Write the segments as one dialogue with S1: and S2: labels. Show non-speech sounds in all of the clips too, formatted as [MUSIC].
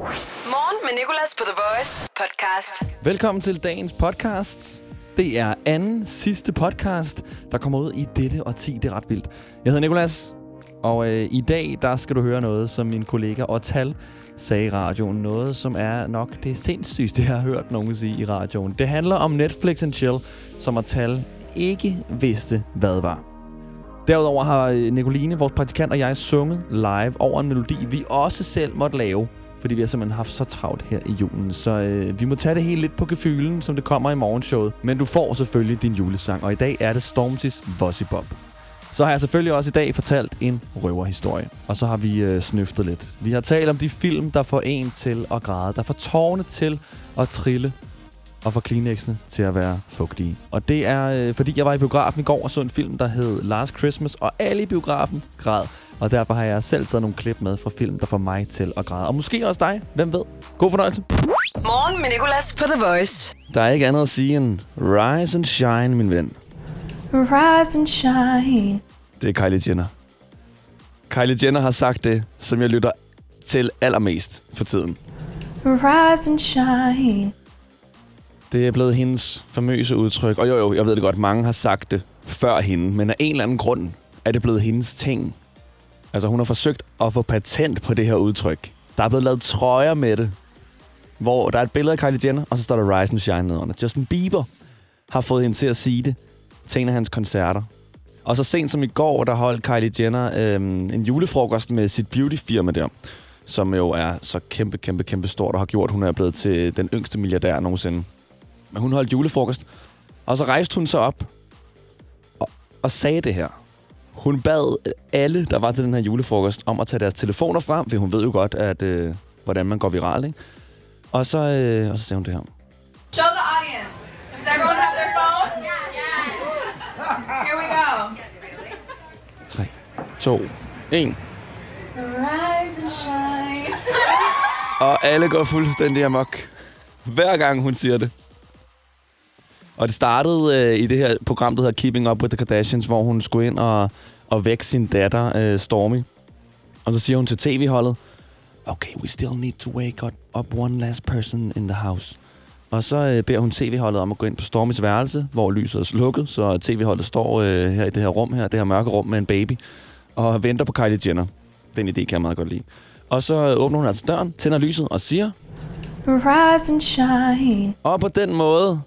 S1: Morgen med Nicolas på The Voice podcast.
S2: Velkommen til dagens podcast. Det er anden sidste podcast, der kommer ud i dette og 10. Det er ret vildt. Jeg hedder Nikolas, og øh, i dag der skal du høre noget, som min kollega Otal sagde i radioen. Noget, som er nok det sindssygste, jeg har hørt nogen sige i radioen. Det handler om Netflix and Chill, som Otal ikke vidste, hvad var. Derudover har øh, Nicoline, vores praktikant og jeg, sunget live over en melodi, vi også selv måtte lave fordi vi har simpelthen haft så travlt her i julen. Så øh, vi må tage det helt lidt på gefylen, som det kommer i morgenshowet. Men du får selvfølgelig din julesang, og i dag er det Stormzy's Vossy Bob. Så har jeg selvfølgelig også i dag fortalt en røverhistorie. Og så har vi øh, snøftet lidt. Vi har talt om de film, der får en til at græde. Der får tårne til at trille. Og får Kleenexene til at være fugtige. Og det er, øh, fordi jeg var i biografen i går og så en film, der hed Last Christmas. Og alle i biografen græd. Og derfor har jeg selv taget nogle klip med fra film, der får mig til at græde. Og måske også dig. Hvem ved? God fornøjelse.
S1: Morgen med Nicolas på The Voice.
S2: Der er ikke andet at sige end Rise and Shine, min ven.
S3: Rise and shine.
S2: Det er Kylie Jenner. Kylie Jenner har sagt det, som jeg lytter til allermest for tiden.
S3: Rise and shine.
S2: Det er blevet hendes famøse udtryk. Og jo, jo, jeg ved det godt, mange har sagt det før hende. Men af en eller anden grund er det blevet hendes ting. Altså, hun har forsøgt at få patent på det her udtryk. Der er blevet lavet trøjer med det, hvor der er et billede af Kylie Jenner, og så står der Rise and Shine nedenunder. Justin Bieber har fået hende til at sige det til en af hans koncerter. Og så sent som i går, der holdt Kylie Jenner øh, en julefrokost med sit beautyfirma der, som jo er så kæmpe, kæmpe, kæmpe stort og har gjort, at hun er blevet til den yngste milliardær nogensinde. Men hun holdt julefrokost, og så rejste hun sig op og, og sagde det her. Hun bad alle, der var til den her julefrokost, om at tage deres telefoner frem, for hun ved jo godt, at, øh, hvordan man går viral, ikke? Og så, øh, og så sagde hun det her.
S4: Show the audience. Does everyone have their phone? Yeah. Here we go.
S2: 3, 2, 1.
S3: Rise and shine.
S2: Og alle går fuldstændig amok. Hver gang hun siger det. Og det startede øh, i det her program, der hedder Keeping Up with the Kardashians, hvor hun skulle ind og, og vække sin datter, øh, Stormy. Og så siger hun til tv-holdet, Okay, we still need to wake up, one last person in the house. Og så øh, beder hun tv-holdet om at gå ind på Stormys værelse, hvor lyset er slukket, så tv-holdet står øh, her i det her rum her, det her mørke rum med en baby, og venter på Kylie Jenner. Den idé kan jeg meget godt lide. Og så åbner hun altså døren, tænder lyset og siger,
S3: Rise and shine.
S2: og på den måde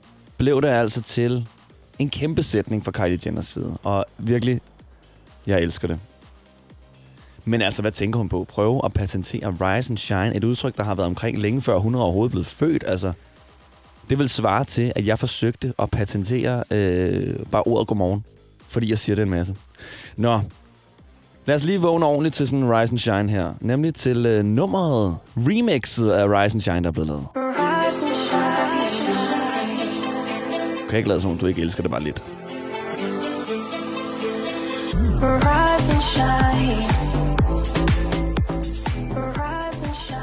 S2: blev det altså til en kæmpe sætning fra Kylie Jenners side. Og virkelig, jeg elsker det. Men altså, hvad tænker hun på? Prøve at patentere Rise and Shine, et udtryk, der har været omkring længe før hun overhovedet blev født. Altså, det vil svare til, at jeg forsøgte at patentere øh, bare ordet godmorgen. Fordi jeg siger det en masse. Nå, lad os lige vågne ordentligt til sådan Rise and Shine her. Nemlig til øh, nummeret, remixet af Rise and Shine, der er blevet lavet. Kan ikke lade som om, du ikke elsker det bare lidt.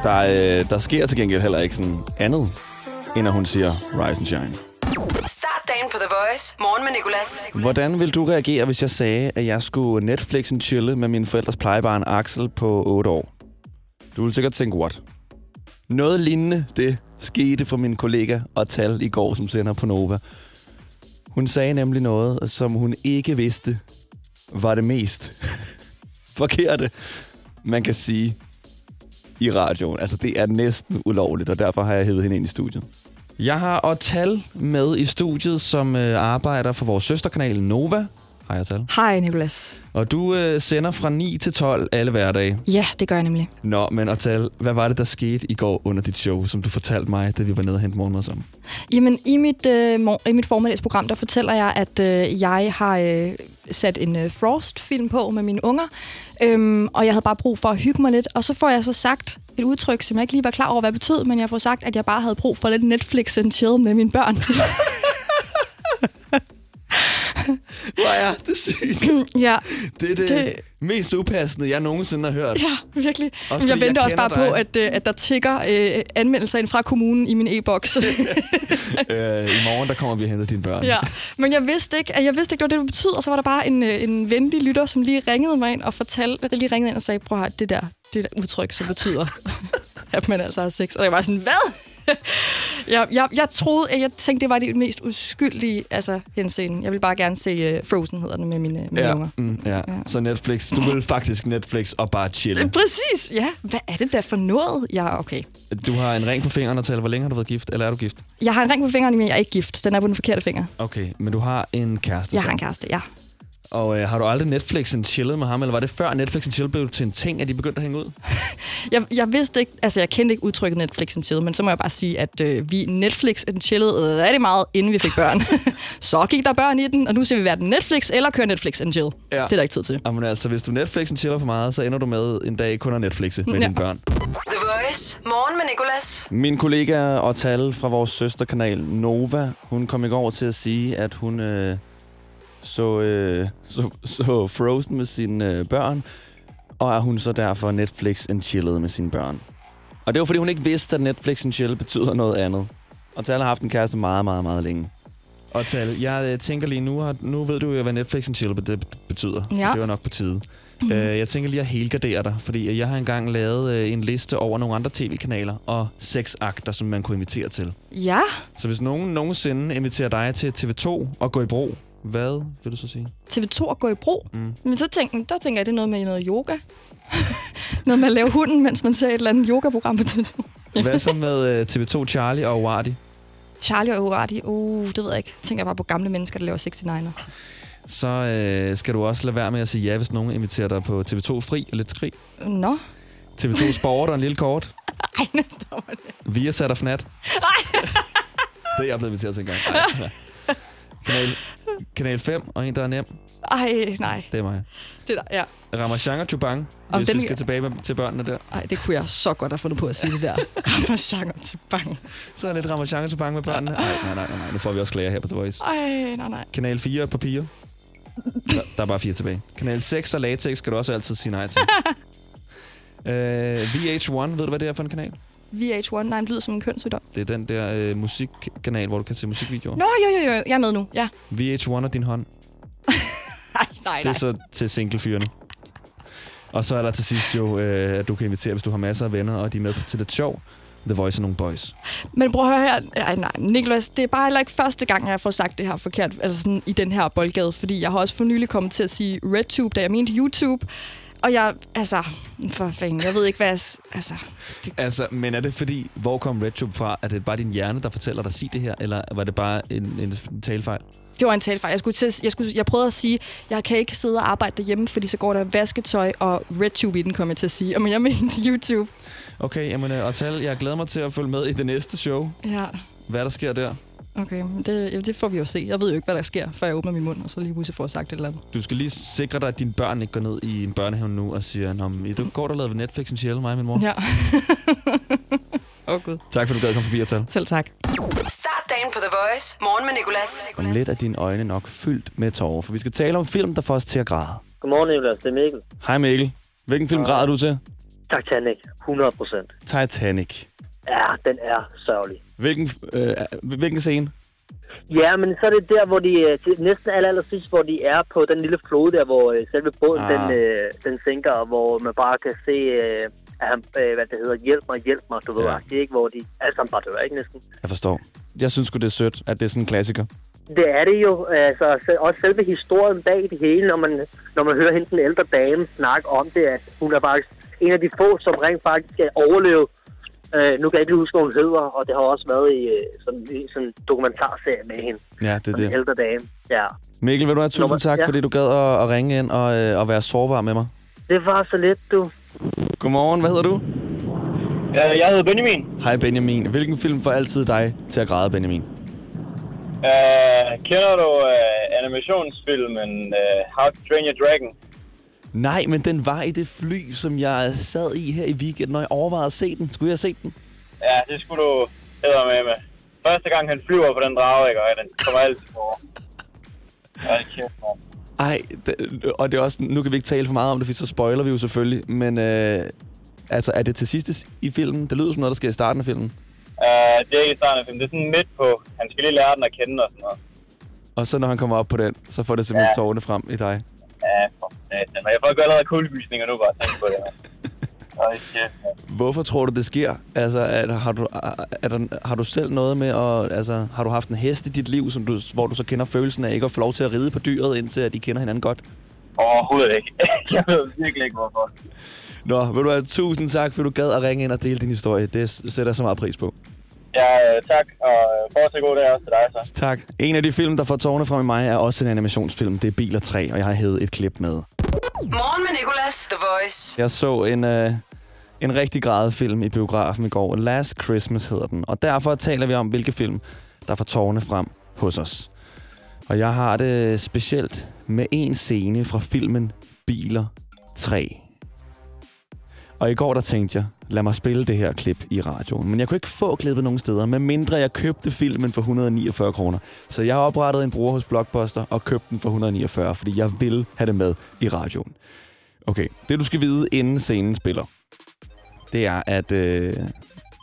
S2: Der, øh, der sker til gengæld heller ikke sådan andet, end at hun siger Rise and Shine.
S1: Start dagen på The Voice. Morgen med Nicolas.
S2: Hvordan vil du reagere, hvis jeg sagde, at jeg skulle Netflix and chille med min forældres plejebarn Axel på 8 år? Du vil sikkert tænke, what? Noget lignende det skete for min kollega og Tal i går, som sender på Nova. Hun sagde nemlig noget, som hun ikke vidste var det mest [LAUGHS] forkerte, man kan sige i radioen. Altså, det er næsten ulovligt, og derfor har jeg hævet hende ind i studiet. Jeg har Otal med i studiet, som øh, arbejder for vores søsterkanal Nova. Hej Otal.
S5: Hej, Nicolas.
S2: Og du øh, sender fra 9 til 12 alle hverdage.
S5: Ja, det gør jeg nemlig.
S2: Nå, men Otal, hvad var det, der skete i går under dit show, som du fortalte mig, da vi var nede og hente morgenmad sammen?
S5: Jamen, i mit, øh, mor- i mit formiddagsprogram, der fortæller jeg, at øh, jeg har øh, sat en øh, Frost-film på med mine unger, øhm, og jeg havde bare brug for at hygge mig lidt. Og så får jeg så sagt et udtryk, som jeg ikke lige var klar over, hvad det betød, men jeg får sagt, at jeg bare havde brug for lidt Netflix and chill med mine børn. [LAUGHS]
S2: Hvor er det sygt.
S5: ja,
S2: Det er det, det
S5: Det-
S2: mest upassende, jeg nogensinde har hørt.
S5: ja, virkelig.
S2: Også
S5: jeg venter
S2: jeg
S5: også bare
S2: kender
S5: på,
S2: dig.
S5: at, øh, at der tigger øh, anmeldelser ind fra kommunen i min e-boks. [LAUGHS]
S2: øh, I morgen, der kommer vi og henter dine børn.
S5: Ja, men jeg vidste ikke, at jeg vidste ikke, hvad det betød, og så var der bare en, øh, en venlig lytter, som lige ringede mig ind og fortalte, lige ringede ind og sagde, prøv at det der, det der udtryk, som betyder. [LAUGHS] at man altså har sex. Og jeg var sådan, hvad? [LAUGHS] jeg, jeg, jeg troede, jeg tænkte, det var det mest uskyldige altså, henseende. Jeg vil bare gerne se uh, Frozen, hedder den, med mine, med
S2: Ja,
S5: unger.
S2: mm, ja. Så Netflix. Du vil faktisk Netflix og bare chille.
S5: Præcis, ja. Hvad er det der for noget? Ja, okay.
S2: Du har en ring på fingeren og taler. Hvor længe har du været gift? Eller er du gift?
S5: Jeg har en ring på fingeren, men jeg er ikke gift. Den er på den forkerte finger.
S2: Okay, men du har en kæreste.
S5: Jeg
S2: så.
S5: har en kæreste, ja.
S2: Og øh, har du aldrig Netflix and chillet med ham, eller var det før Netflix and chill blev til en ting, at de begyndte at hænge ud? [LAUGHS]
S5: Jeg, jeg vidste ikke, altså jeg kendte ikke udtrykket Netflix and chill, men så må jeg bare sige, at øh, vi Netflix and chillede rigtig meget, inden vi fik børn. [LAUGHS] så gik der børn i den, og nu ser vi hverken Netflix eller kører Netflix and chill.
S2: Ja.
S5: Det er der ikke tid til.
S2: Jamen altså, hvis du Netflix and chiller for meget, så ender du med en dag kun at Netflixe med
S5: Ja.
S2: dine børn.
S1: The Voice. Morgen med Nicolas.
S2: Min kollega og tal fra vores søsterkanal Nova, hun kom i går til at sige, at hun øh, så, øh, så, så Frozen med sine øh, børn, og at hun så derfor Netflix and chillede med sine børn. Og det var fordi, hun ikke vidste, at Netflix and chill betyder noget andet. Og Tal har haft en kæreste meget, meget, meget længe. Og Tal, jeg øh, tænker lige nu, at nu ved du jo, hvad Netflix and chill det betyder.
S5: Ja.
S2: Det var nok på tide. Mm. Øh, jeg tænker lige at helgardere dig, fordi jeg har engang lavet øh, en liste over nogle andre tv-kanaler og seks akter, som man kunne invitere til.
S5: Ja,
S2: Så hvis nogen nogensinde inviterer dig til TV2 og gå i bro, hvad vil du så sige?
S5: TV2 at gå i brug.
S2: Mm.
S5: Men så tænker, der tænker jeg, det er noget med noget yoga. [LAUGHS] noget med at lave hunden, mens man ser et eller andet yogaprogram på TV2. [LAUGHS]
S2: Hvad så med øh, TV2 Charlie og Wardy?
S5: Charlie og Urati, uh, det ved jeg ikke. Tænker jeg bare på gamle mennesker, der laver 69'er.
S2: Så øh, skal du også lade være med at sige ja, hvis nogen inviterer dig på TV2 Fri og lidt skrig.
S5: Nå.
S2: TV2 Sport og en lille kort. [LAUGHS]
S5: Ej, nu stopper det.
S2: Via sat og fnat. det er jeg blevet inviteret til en gang. Ej. Kanal, kanal 5 og en, der er nem.
S5: Ej, nej.
S2: Det er mig.
S5: Det der, ja.
S2: Ramachan og Chubang, hvis
S5: den-
S2: vi skal tilbage med, til børnene der.
S5: Ej, det kunne jeg så godt have fundet på at sige det der. [LAUGHS] Ramachan til bang.
S2: Så er lidt Ramachan og Chubang med børnene. Nej, nej, nej, nej, nu får vi også klager her på The Voice.
S5: Ej, nej, nej.
S2: Kanal 4 og papir. Der, der er bare fire tilbage. Kanal 6 og latex skal du også altid sige nej til. [LAUGHS] uh, VH1, ved du hvad det er for en kanal?
S5: VH1, nej, det lyder som en kønssygdom.
S2: Det er den der øh, musikkanal, hvor du kan se musikvideoer.
S5: Nå, jo, jo, jo, jeg er med nu, ja.
S2: VH1 og din hånd. [LAUGHS]
S5: Ej, nej,
S2: Det
S5: nej.
S2: er så til singlefyrene. Og så er der til sidst jo, øh, at du kan invitere, hvis du har masser af venner, og de er med til lidt sjov. The Voice og nogle boys.
S5: Men prøv at høre her. Ej, nej, Niklas, det er bare heller ikke første gang, jeg får sagt det her forkert, altså sådan i den her boldgade, fordi jeg har også for nylig kommet til at sige RedTube, da jeg mente YouTube. Og jeg, altså, for fanden, jeg ved ikke, hvad jeg, altså,
S2: Altså, men er det fordi, hvor kom RedTube fra? Er det bare din hjerne, der fortæller dig at sige det her, eller var det bare en, en talefejl?
S5: det var en talfejl. Jeg, skulle til, jeg, skulle, jeg prøvede at sige, jeg kan ikke sidde og arbejde derhjemme, fordi så går der vasketøj og RedTube i den, kommer jeg til at sige. Men jeg mente YouTube.
S2: Okay, jamen, øh, og tal, jeg glæder mig til at følge med i det næste show.
S5: Ja,
S2: Hvad der sker der.
S5: Okay. Det, det får vi jo se. Jeg ved jo ikke, hvad der sker, før jeg åbner min mund, og så lige pludselig får jeg sagt et eller andet.
S2: Du skal lige sikre dig, at dine børn ikke går ned i en børnehave nu og siger, Nå, men, du går der lavet ved Netflix en chill, mig og min mor.
S5: Ja. [LAUGHS] Åh, oh, Gud.
S2: Tak for, du gad komme forbi og tal.
S5: Selv tak.
S1: Start dagen på The Voice. Morgen med Nicolas.
S2: Om lidt er dine øjne nok fyldt med tårer, for vi skal tale om film, der får os til at græde.
S6: Godmorgen, Nicolas. Det er Mikkel.
S2: Hej Mikkel. Hvilken film græder du til?
S6: Titanic. 100 procent.
S2: Titanic.
S6: Ja, den er sørgelig.
S2: Hvilken, øh, hvilken scene?
S6: Ja, men så er det der, hvor de øh, næsten aller, aller sidst, hvor de er på den lille flod der, hvor øh, selve båden,
S2: Ah.
S6: den, øh, den sænker, og hvor man bare kan se, øh, at han, øh, hvad det hedder, hjælp mig, hjælp mig, du ved,
S2: Ja.
S6: ja. ikke? Hvor de alle sammen bare dør, ikke næsten?
S2: Jeg forstår. Jeg synes det er sødt, at det er sådan en klassiker.
S6: Det er det jo. Altså, også selve historien bag det hele, når man, når man hører hende, den ældre dame, snakke om det, at hun er faktisk en af de få, som rent faktisk skal overleve. Øh, nu kan jeg ikke huske, hvad hun hedder, og det har også været i øh, sådan, i sådan en dokumentarserie med hende.
S2: Ja, det er det.
S6: ældre dame. Ja.
S2: Mikkel, vil du have tusind
S6: Nummer-
S2: tak,
S6: ja.
S2: fordi du gad at, at ringe ind og, øh, og være sårbar med mig.
S6: Det var så let, du.
S2: Godmorgen, hvad hedder du?
S7: Jeg hedder Benjamin.
S2: Hej Benjamin. Hvilken film får altid dig til at græde, Benjamin?
S7: Uh, kender du uh, animationsfilmen uh, How to Train Your Dragon?
S2: Nej, men den var i det fly, som jeg sad i her i weekenden, når jeg overvejede at se den. Skulle jeg have set den?
S7: Ja, det skulle du hedder med med. Første gang han flyver på den drage, ikke? Og den kommer altid kæft, mand.
S2: Ej, det, og det er også, nu kan vi ikke tale for meget om det, for så spoiler vi jo selvfølgelig. Men øh, altså, er det til sidst i filmen? Det lyder som noget, der sker i starten af filmen.
S7: Uh, det er ikke i starten af filmen. Det er sådan midt på. Han skal lige lære den at kende og sådan noget.
S2: Og så når han kommer op på den, så får det simpelthen ja. Tårerne frem i dig.
S7: Ja, for satan. Men jeg får ikke allerede kuldegysninger nu bare at tænke på det. [LAUGHS] kæft, mand.
S2: Hvorfor tror du, det sker? Altså, er, har, du, er, er der, har du selv noget med, at, altså, har du haft en hest i dit liv, som du, hvor du så kender følelsen af ikke at få lov til at ride på dyret, indtil at de kender hinanden godt?
S7: Overhovedet ikke. [LAUGHS] Jeg ved virkelig ikke, hvorfor.
S2: Nå, vil du have tusind tak, for du gad at ringe ind og dele din historie. Det sætter jeg så meget pris på.
S7: Ja, øh, tak, og øh, fortsat god dag også til dig, så.
S2: Tak. En af de film, der får tårne frem i mig, er også en animationsfilm. Det er Biler 3, og jeg har hævet et klip med.
S1: Morgen med Nicolas, The Voice.
S2: Jeg så en, øh, en rigtig film i biografen i går. Last Christmas hedder den. Og derfor taler vi om, hvilke film, der får tårne frem hos os. Og jeg har det specielt med en scene fra filmen Biler 3. Og i går der tænkte jeg, lad mig spille det her klip i radioen. Men jeg kunne ikke få klippet nogen steder, medmindre jeg købte filmen for 149 kroner. Så jeg har oprettet en bruger hos Blockbuster og købt den for 149, fordi jeg vil have det med i radioen. Okay, det du skal vide, inden scenen spiller, det er, at øh,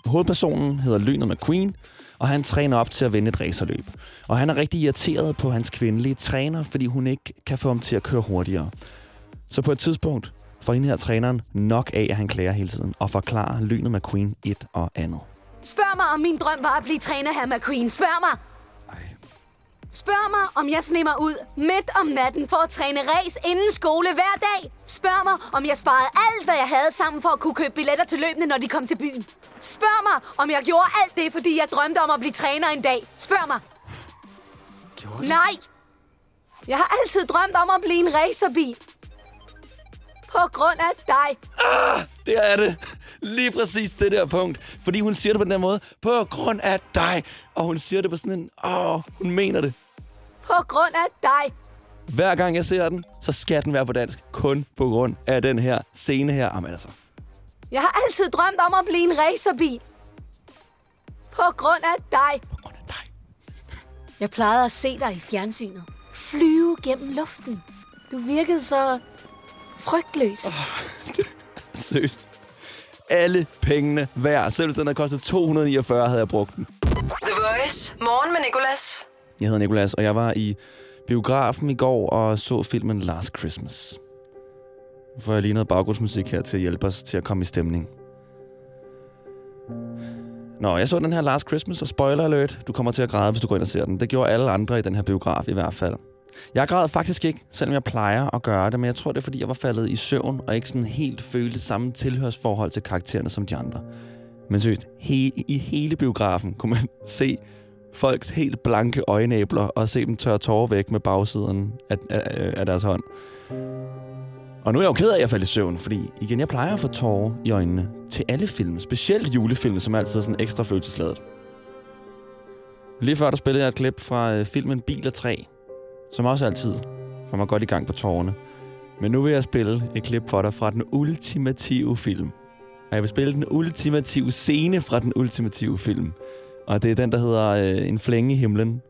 S2: hovedpersonen hedder Lynet McQueen, og han træner op til at vinde et racerløb. Og han er rigtig irriteret på hans kvindelige træner, fordi hun ikke kan få ham til at køre hurtigere. Så på et tidspunkt får hende her træneren nok af, at han klager hele tiden, og forklarer Lynet McQueen et og andet.
S8: Spørg mig, om min drøm var at blive træner her, McQueen. Spørg mig. Spørg mig, om jeg snemmer ud midt om natten for at træne race inden skole hver dag. Spørg mig, om jeg sparede alt, hvad jeg havde sammen for at kunne købe billetter til løbende, når de kom til byen. Spørg mig, om jeg gjorde alt det, fordi jeg drømte om at blive træner en dag. Spørg mig. Nej. Jeg har altid drømt om at blive en racerbil. På grund af dig.
S2: Det er det. Lige præcis det der punkt. Fordi hun siger det på den der måde, på grund af dig. Og hun siger det på sådan en, åh, hun mener det.
S8: På grund af dig.
S2: Hver gang jeg ser den, så skal den være på dansk. Kun på grund af den her scene her. Jamen altså.
S8: Jeg har altid drømt om at blive en racerbil. På grund af dig.
S2: På grund af dig.
S8: Jeg plejede at se dig i fjernsynet. Flyve gennem luften. Du virkede så frygtløs. [LAUGHS]
S2: Seriøst. Alle pengene værd. Selv hvis den havde kostet 249, havde jeg brugt den.
S1: The Voice. Morgen med Nicolas.
S2: Jeg hedder Nikolas, og jeg var i biografen i går og så filmen Last Christmas. Nu får jeg lige noget baggrundsmusik her til at hjælpe os til at komme i stemning. Nå, jeg så den her Last Christmas, og spoiler alert, du kommer til at græde, hvis du går ind og ser den. Det gjorde alle andre i den her biograf i hvert fald. Jeg græd faktisk ikke, selvom jeg plejer at gøre det, men jeg tror, det er, fordi jeg var faldet i søvn, og ikke sådan helt følte samme tilhørsforhold til karaktererne som de andre. Men seriøst, he- i hele biografen kunne man [LAUGHS] se folks helt blanke øjenæbler og se dem tørre tårer væk med bagsiden af, af, af deres hånd. Og nu er jeg jo ked af, at jeg faldt i søvn, fordi igen, jeg plejer at få tårer i øjnene til alle film, specielt julefilm, som altid er sådan ekstra følelsesladet. Lige før der spillede jeg et klip fra øh, filmen Biler 3, som også altid får mig godt i gang på tårerne. Men nu vil jeg spille et klip for dig fra den ultimative film. Og jeg vil spille den ultimative scene fra den ultimative film. Og det er den, der hedder øh, En flænge i himlen.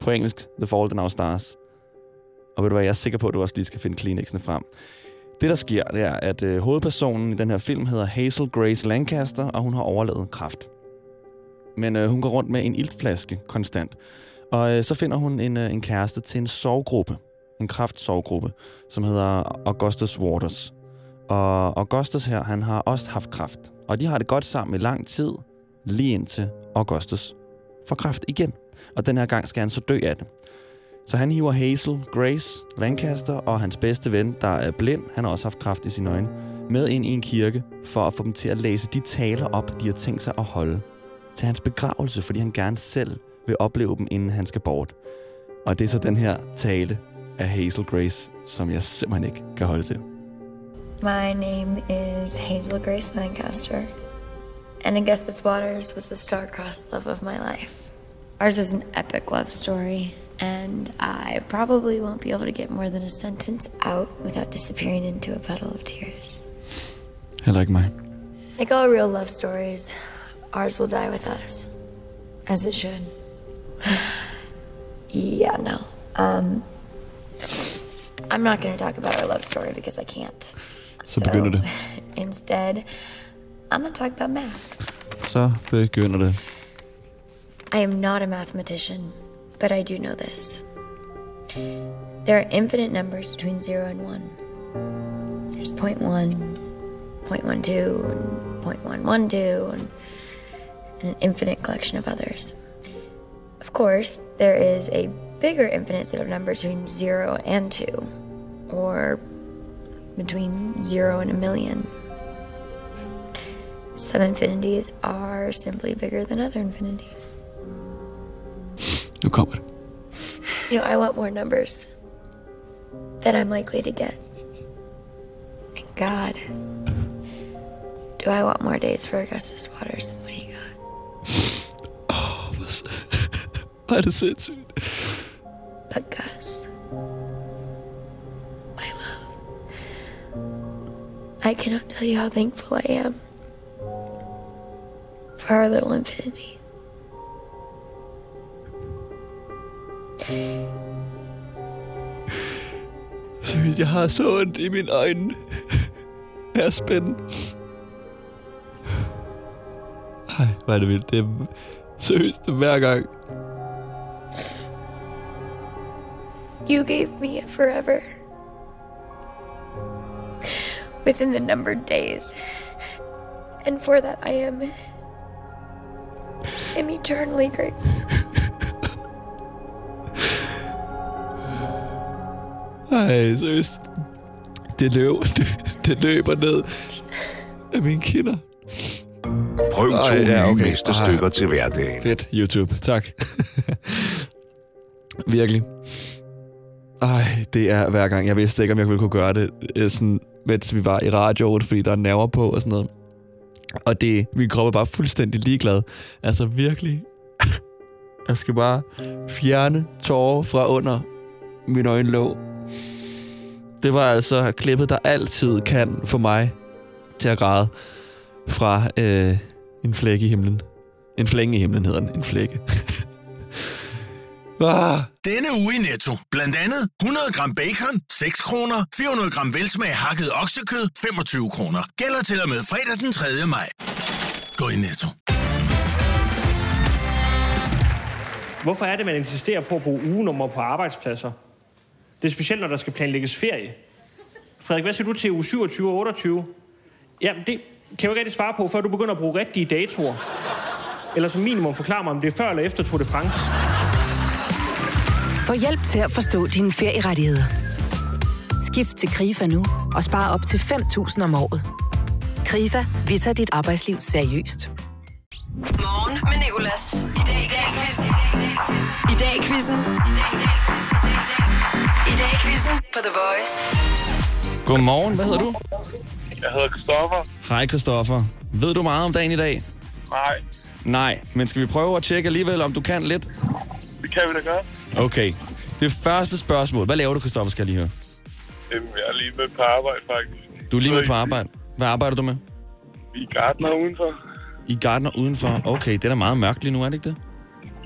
S2: På engelsk, The Fault in Our Stars. Og ved du hvad, jeg er sikker på, at du også lige skal finde Kleenexene frem. Det, der sker, det er, at øh, hovedpersonen i den her film hedder Hazel Grace Lancaster, og hun har overlevet kraft. Men øh, hun går rundt med en iltflaske konstant. Og øh, så finder hun en, øh, en kæreste til en sovgruppe. En kraftsovgruppe, som hedder Augustus Waters. Og Augustus her, han har også haft kræft. Og de har det godt sammen i lang tid, lige indtil Augustus får kræft igen. Og den her gang skal han så dø af det. Så han hiver Hazel, Grace, Lancaster og hans bedste ven, der er blind, han har også haft kræft i sine øjne, med ind i en kirke for at få dem til at læse de taler op, de har tænkt sig at holde til hans begravelse, fordi han gerne selv vil opleve dem, inden han skal bort. Og det er så den her tale af Hazel Grace, som jeg simpelthen ikke kan holde til.
S9: My name is Hazel Grace Lancaster, and Augustus Waters was the star-crossed love of my life. Ours is an epic love story, and I probably won't be able to get more than a sentence out without disappearing into a puddle of tears.
S2: Heller ikke mig.
S9: Like all real love stories, ours will die with us, as it should. Yeah, no. Um, I'm not going to talk about our love story because I can't.
S2: Så begynder det.
S9: Instead, I'm going to talk about math.
S2: Så begynder det.
S9: I am not a mathematician, but I do know this. There are infinite numbers between 0 and 1. There's 0.1, 0.12 and 0.112 and, and an infinite collection of others. Of course, there is a bigger infinite set of numbers between 0 and 2, or between 0 and a million. Some infinities are simply bigger than other infinities.
S2: Nu kommer det.
S9: You know, I want more numbers that I'm likely to get. And God, do I want more days for Augustus Waters than what he got? [SIGHS]
S2: Oh, Hvor er det sindssygt.
S9: But Gus, my love, I cannot tell you how thankful I am for our little infinity.
S2: Seriøst, jeg har så ondt i mine øjne. Jeg er spændt. Ej, hvor er det vildt. Det er seriøst hver gang.
S9: You gave me a forever within the numbered days. And for that, I am, am eternally grateful.
S2: Ej, seriøst. Det løber, [LAUGHS] det, det løber ned af mine kinder.
S10: Prøv to
S2: Ej,
S10: nye
S2: ja, okay.
S10: mesterstykker
S2: Ej.
S10: til hverdagen.
S2: Fedt, YouTube. Tak. [LAUGHS] Virkelig. Ej, det er hver gang. Jeg vidste ikke, om jeg ville kunne gøre det, øh, sådan, mens vi var i radioen, fordi der er nerver på og sådan noget. Og det, min krop er bare fuldstændig ligeglad. Altså virkelig. [LAUGHS] Jeg skal bare fjerne tårer fra under min øjenlåg. Det var altså klippet, der altid kan få mig til at græde fra øh, en flække i himlen. En flænge i himlen hedder den. En flække. [LAUGHS] ah.
S11: Denne uge i Netto. Blandt andet 100 gram bacon, 6 kroner. 400 gram velsmag hakket oksekød, 25 kroner. Gælder til og med fredag den 3. maj. Gå i Netto.
S12: Hvorfor er det, man insisterer på at bruge ugenummer på arbejdspladser? Det er specielt, når der skal planlægges ferie. Frederik, hvad siger du til uge 27 og 28? Jamen, det kan jeg jo ikke rigtig svare på, før du begynder at bruge rigtige datoer. Eller som minimum forklare mig, om det er før eller efter Tour de France.
S13: Få hjælp til at forstå dine ferierettigheder. Skift til KRIFA nu og spare op til 5.000 om året. KRIFA, vi tager dit arbejdsliv seriøst.
S1: Morgen med Nicolas. I dag i dag i quizzen. I dag i quizzen. I dag i quizzen på The Voice.
S2: Godmorgen, hvad hedder du?
S7: Jeg hedder Christoffer.
S2: Hej Christoffer. Ved du meget om dagen i dag?
S7: Nej,
S2: Nej, men skal vi prøve at tjekke alligevel, om du kan lidt?
S7: det kan vi da gøre.
S2: Okay. Det første spørgsmål. Hvad laver du, Christoffer, skal jeg lige høre?
S7: Øhm, jeg er lige med på arbejde, faktisk.
S2: Du er lige med på arbejde. Hvad arbejder du med?
S7: Vi er gartner udenfor.
S2: I gartner udenfor. Okay, det er da meget mørkt lige nu, er det ikke det?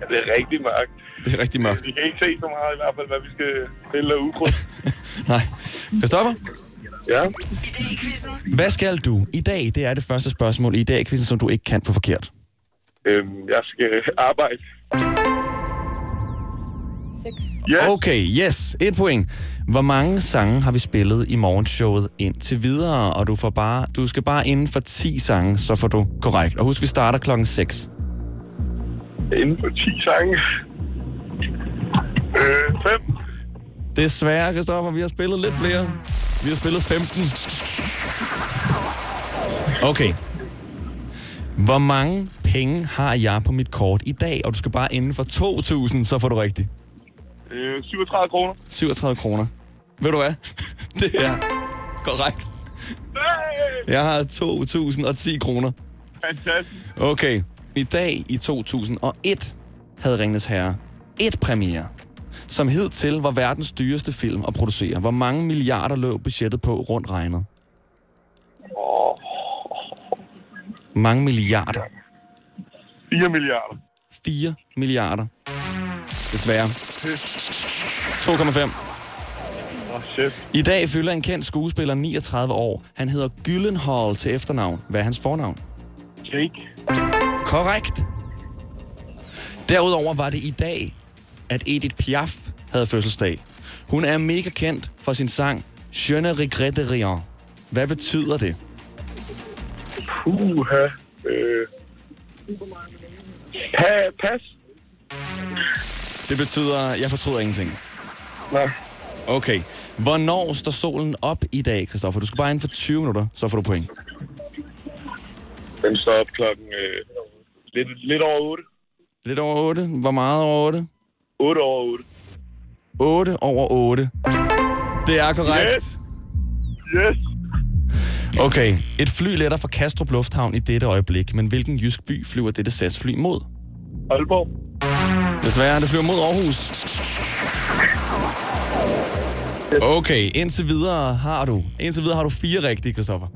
S7: Ja, det er rigtig mørkt.
S2: Det er rigtig mørkt.
S7: Vi kan ikke se så meget i hvert fald, hvad vi skal pille af ukrudt. [LAUGHS]
S2: Nej. Christoffer,
S7: ja.
S1: I dag i quizzen.
S2: hvad skal du i dag? Det er det første spørgsmål i dag i quizzen, som du ikke kan få forkert.
S7: Øhm, jeg skal arbejde. Yes.
S2: Okay, yes. Et point. Hvor mange sange har vi spillet i morgenshowet indtil videre? Og du, får bare, du skal bare inden for 10 sange, så får du korrekt. Og husk, vi starter klokken 6.
S7: Inden for 10 sange. Øh, 5.
S2: Desværre, Christoffer, vi har spillet lidt flere. Vi har spillet 15. Okay. Hvor mange penge har jeg på mit kort i dag? Og du skal bare inden for 2.000, så får du rigtigt.
S7: Øh, 37 kroner.
S2: 37 kroner. Ved du hvad? [LAUGHS] Det er korrekt. Jeg har 2.010 kroner.
S7: Fantastisk.
S2: Okay. I dag i 2001 havde Ringnes Herre et premiere, som hed til var verdens dyreste film at producere. Hvor mange milliarder lå budgettet på rundt regnet? Mange milliarder.
S7: 4 milliarder.
S2: 4 milliarder. Desværre. 2,5.
S7: Åh, oh, shit.
S2: I dag fylder en kendt skuespiller 39 år. Han hedder Gyllenhaal til efternavn. Hvad er hans fornavn?
S7: Jake.
S2: Korrekt. Derudover var det i dag, at Edith Piaf havde fødselsdag. Hun er mega kendt for sin sang Je ne regrette rien. Hvad betyder det?
S14: Puha. Øh. Pa, pas.
S2: Det betyder, jeg fortryder ingenting.
S14: Nej.
S2: Okay. Hvornår står solen op i dag, Christoffer? Du skal bare ind for 20 minutter, så får du point.
S14: Den står op klokken øh, lidt, lidt over 8.
S2: Lidt over 8. Hvor meget over 8?
S14: 8 over 8.
S2: 8 over 8. Det er korrekt.
S14: Yes. Yes.
S2: Okay. Et fly letter fra Kastrup Lufthavn i dette øjeblik, men hvilken jysk by flyver dette SAS-fly mod?
S14: Aalborg.
S2: Desværre, det flyver mod Aarhus. Okay, indtil videre har du, indtil videre har du fire rigtige, Christoffer.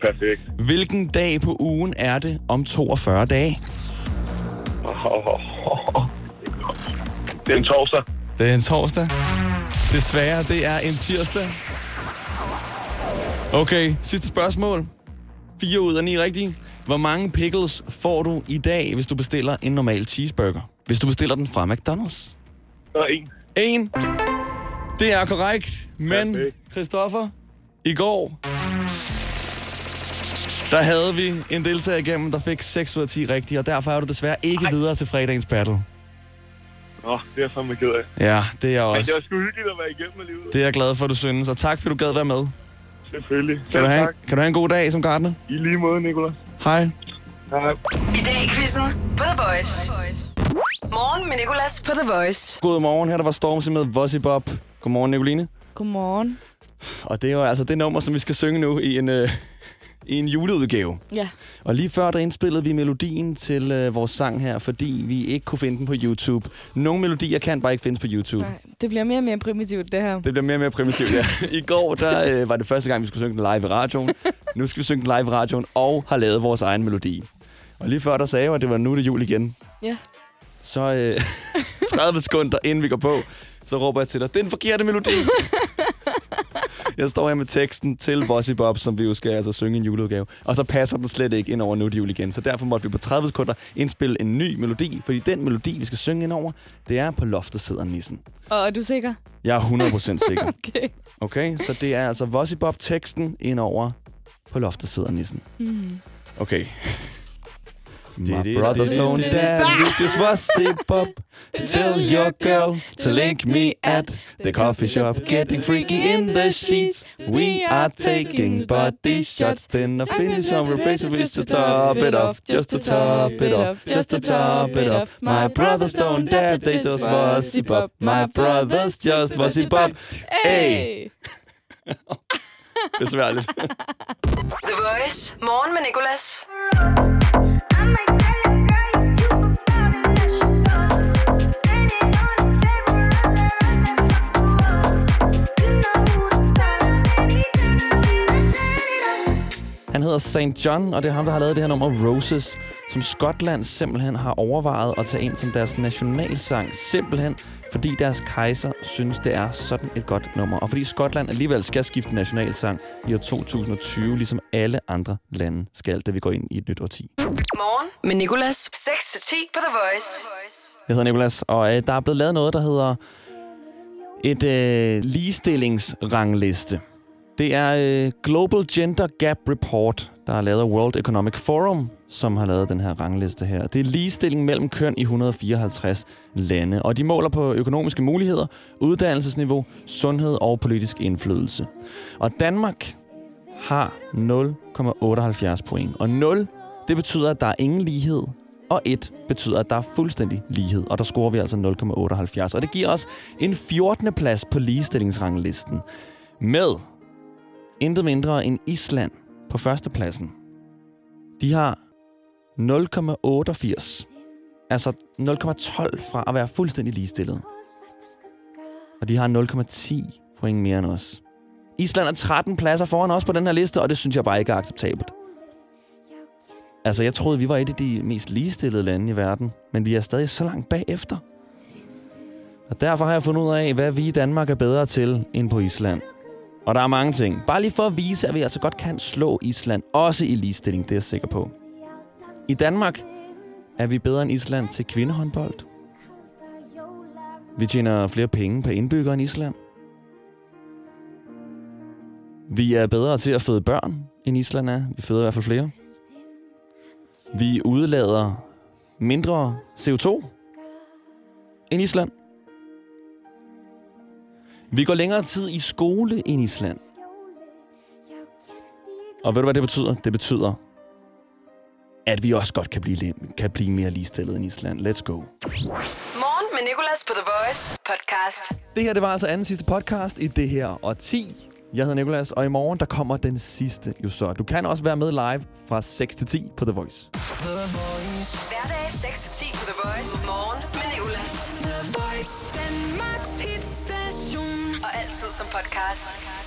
S14: Perfekt.
S2: Hvilken dag på ugen er det om 42 dage? [LAUGHS]
S14: Det er en torsdag.
S2: Det er en torsdag. Desværre, det er en tirsdag. Okay, sidste spørgsmål. 4 ud af 9 rigtige. Hvor mange pickles får du i dag, hvis du bestiller en normal cheeseburger? Hvis du bestiller den fra McDonald's?
S14: Der er en.
S2: En. Det er korrekt. Men, Christoffer, i går, der havde vi en deltager igennem, der fik 6 ud af 10 rigtige, og derfor er du desværre ikke Ej. videre til fredagens battle.
S14: Nå, det er jeg fandme ked af.
S2: Ja, det er jeg
S14: Men
S2: også.
S14: det var sgu hyggeligt at være igennem alligevel.
S2: Det er jeg glad for, at du synes, og tak fordi du gad være med.
S14: Selvfølgelig.
S2: Kan
S14: Selv
S2: du, have,
S14: tak.
S2: kan du have en god dag som gartner?
S14: I lige måde, Nicolás.
S2: Hej.
S14: Hej.
S1: I dag i quizzen på The Voice. Morgen med Nicolas på The Voice.
S2: Godmorgen, her der var Stormzy med Vossy Bob. Godmorgen, Nicoline.
S5: Godmorgen.
S2: Og det er jo altså det nummer, som vi skal synge nu i en, øh, i en juleudgave.
S5: Ja.
S2: Og lige før, der indspillede vi melodien til øh, vores sang her, fordi vi ikke kunne finde den på YouTube. Nogle melodier kan bare ikke findes på YouTube.
S15: Nej, det bliver mere og mere primitivt, det her.
S2: Det bliver mere og mere primitivt, ja. [LAUGHS] I går der, øh, var det første gang, vi skulle synge den live i radioen. Nu skal vi synge den live i radioen og har lavet vores egen melodi. Og lige før, der sagde jeg, at det var nu det jul igen.
S15: Ja.
S2: Så øh, [LAUGHS] 30 sekunder inden vi går på, så råber jeg til dig, den forkerte melodi. [LAUGHS] jeg står her med teksten til Bossy Bob, som vi jo skal altså synge en juleudgave. Og så passer den slet ikke ind over nu det jul igen. Så derfor måtte vi på 30 sekunder indspille en ny melodi. Fordi den melodi, vi skal synge ind over, det er på loftet sidder nissen.
S15: Og er du sikker?
S2: Jeg er 100% sikker. [LAUGHS]
S15: Okay.
S2: Okay, så det er altså Vossy Bob teksten ind over på loftet sidder nissen.
S15: Mm.
S2: Okay. My brother's dad, we just was sip up. Tell your girl to link me at the coffee shop. Getting freaky in the sheets. We are taking body shots. Then I finish on refreshing just to top it off. Just to top it off. Just to top it off. My brothers don't dad, they just was sip up. My brothers just was sip up. Hey! [LAUGHS] Besværligt.
S1: The Voice. Morgen med Nicolas.
S2: Han hedder St. John, og det er ham, der har lavet det her nummer Roses, som Skotland simpelthen har overvejet at tage ind som deres nationalsang. Simpelthen fordi deres kejser synes, det er sådan et godt nummer. Og fordi Skotland alligevel skal skifte nationalsang i år 2020, ligesom alle andre lande skal, da vi går ind i et nyt årti.
S1: Morgen med Nicolas. 6-10 på The Voice.
S2: Jeg hedder Nikolas, og øh, der er blevet lavet noget, der hedder et øh, ligestillingsrangliste. Det er øh, Global Gender Gap Report, der er lavet af World Economic Forum, som har lavet den her rangliste her. Det er ligestilling mellem køn i 154 lande, og de måler på økonomiske muligheder, uddannelsesniveau, sundhed og politisk indflydelse. Og Danmark har 0,78 point, og 0, det betyder, at der er ingen lighed, og 1 betyder, at der er fuldstændig lighed, og der scorer vi altså 0,78. Og det giver os en 14. plads på ligestillingsranglisten med intet mindre end Island på førstepladsen. De har 0,88. Altså 0,12 fra at være fuldstændig ligestillet. Og de har 0,10 point mere end os. Island er 13 pladser foran os på den her liste, og det synes jeg bare ikke er acceptabelt. Altså, jeg troede, vi var et af de mest ligestillede lande i verden, men vi er stadig så langt bagefter. Og derfor har jeg fundet ud af, hvad vi i Danmark er bedre til end på Island. Og der er mange ting. Bare lige for at vise, at vi altså godt kan slå Island, også i ligestilling, det er jeg sikker på. I Danmark er vi bedre end Island til kvindehåndbold. Vi tjener flere penge per indbygger end Island. Vi er bedre til at føde børn, end Island er. Vi føder i hvert fald flere. Vi udlader mindre CO2 end Island. Vi går længere tid i skole end Island. Og ved du, hvad det betyder? Det betyder, at vi også godt kan blive, li- kan blive mere ligestillet end Island. Let's go.
S1: Morgen med Nicolas på The Voice podcast.
S2: Det her, det var altså anden sidste podcast i det her årti. Jeg hedder Nikolas, og i morgen, der kommer den sidste jo så. Du kan også være med live fra 6 til 10 på The Voice.
S1: Hverdag som podcast.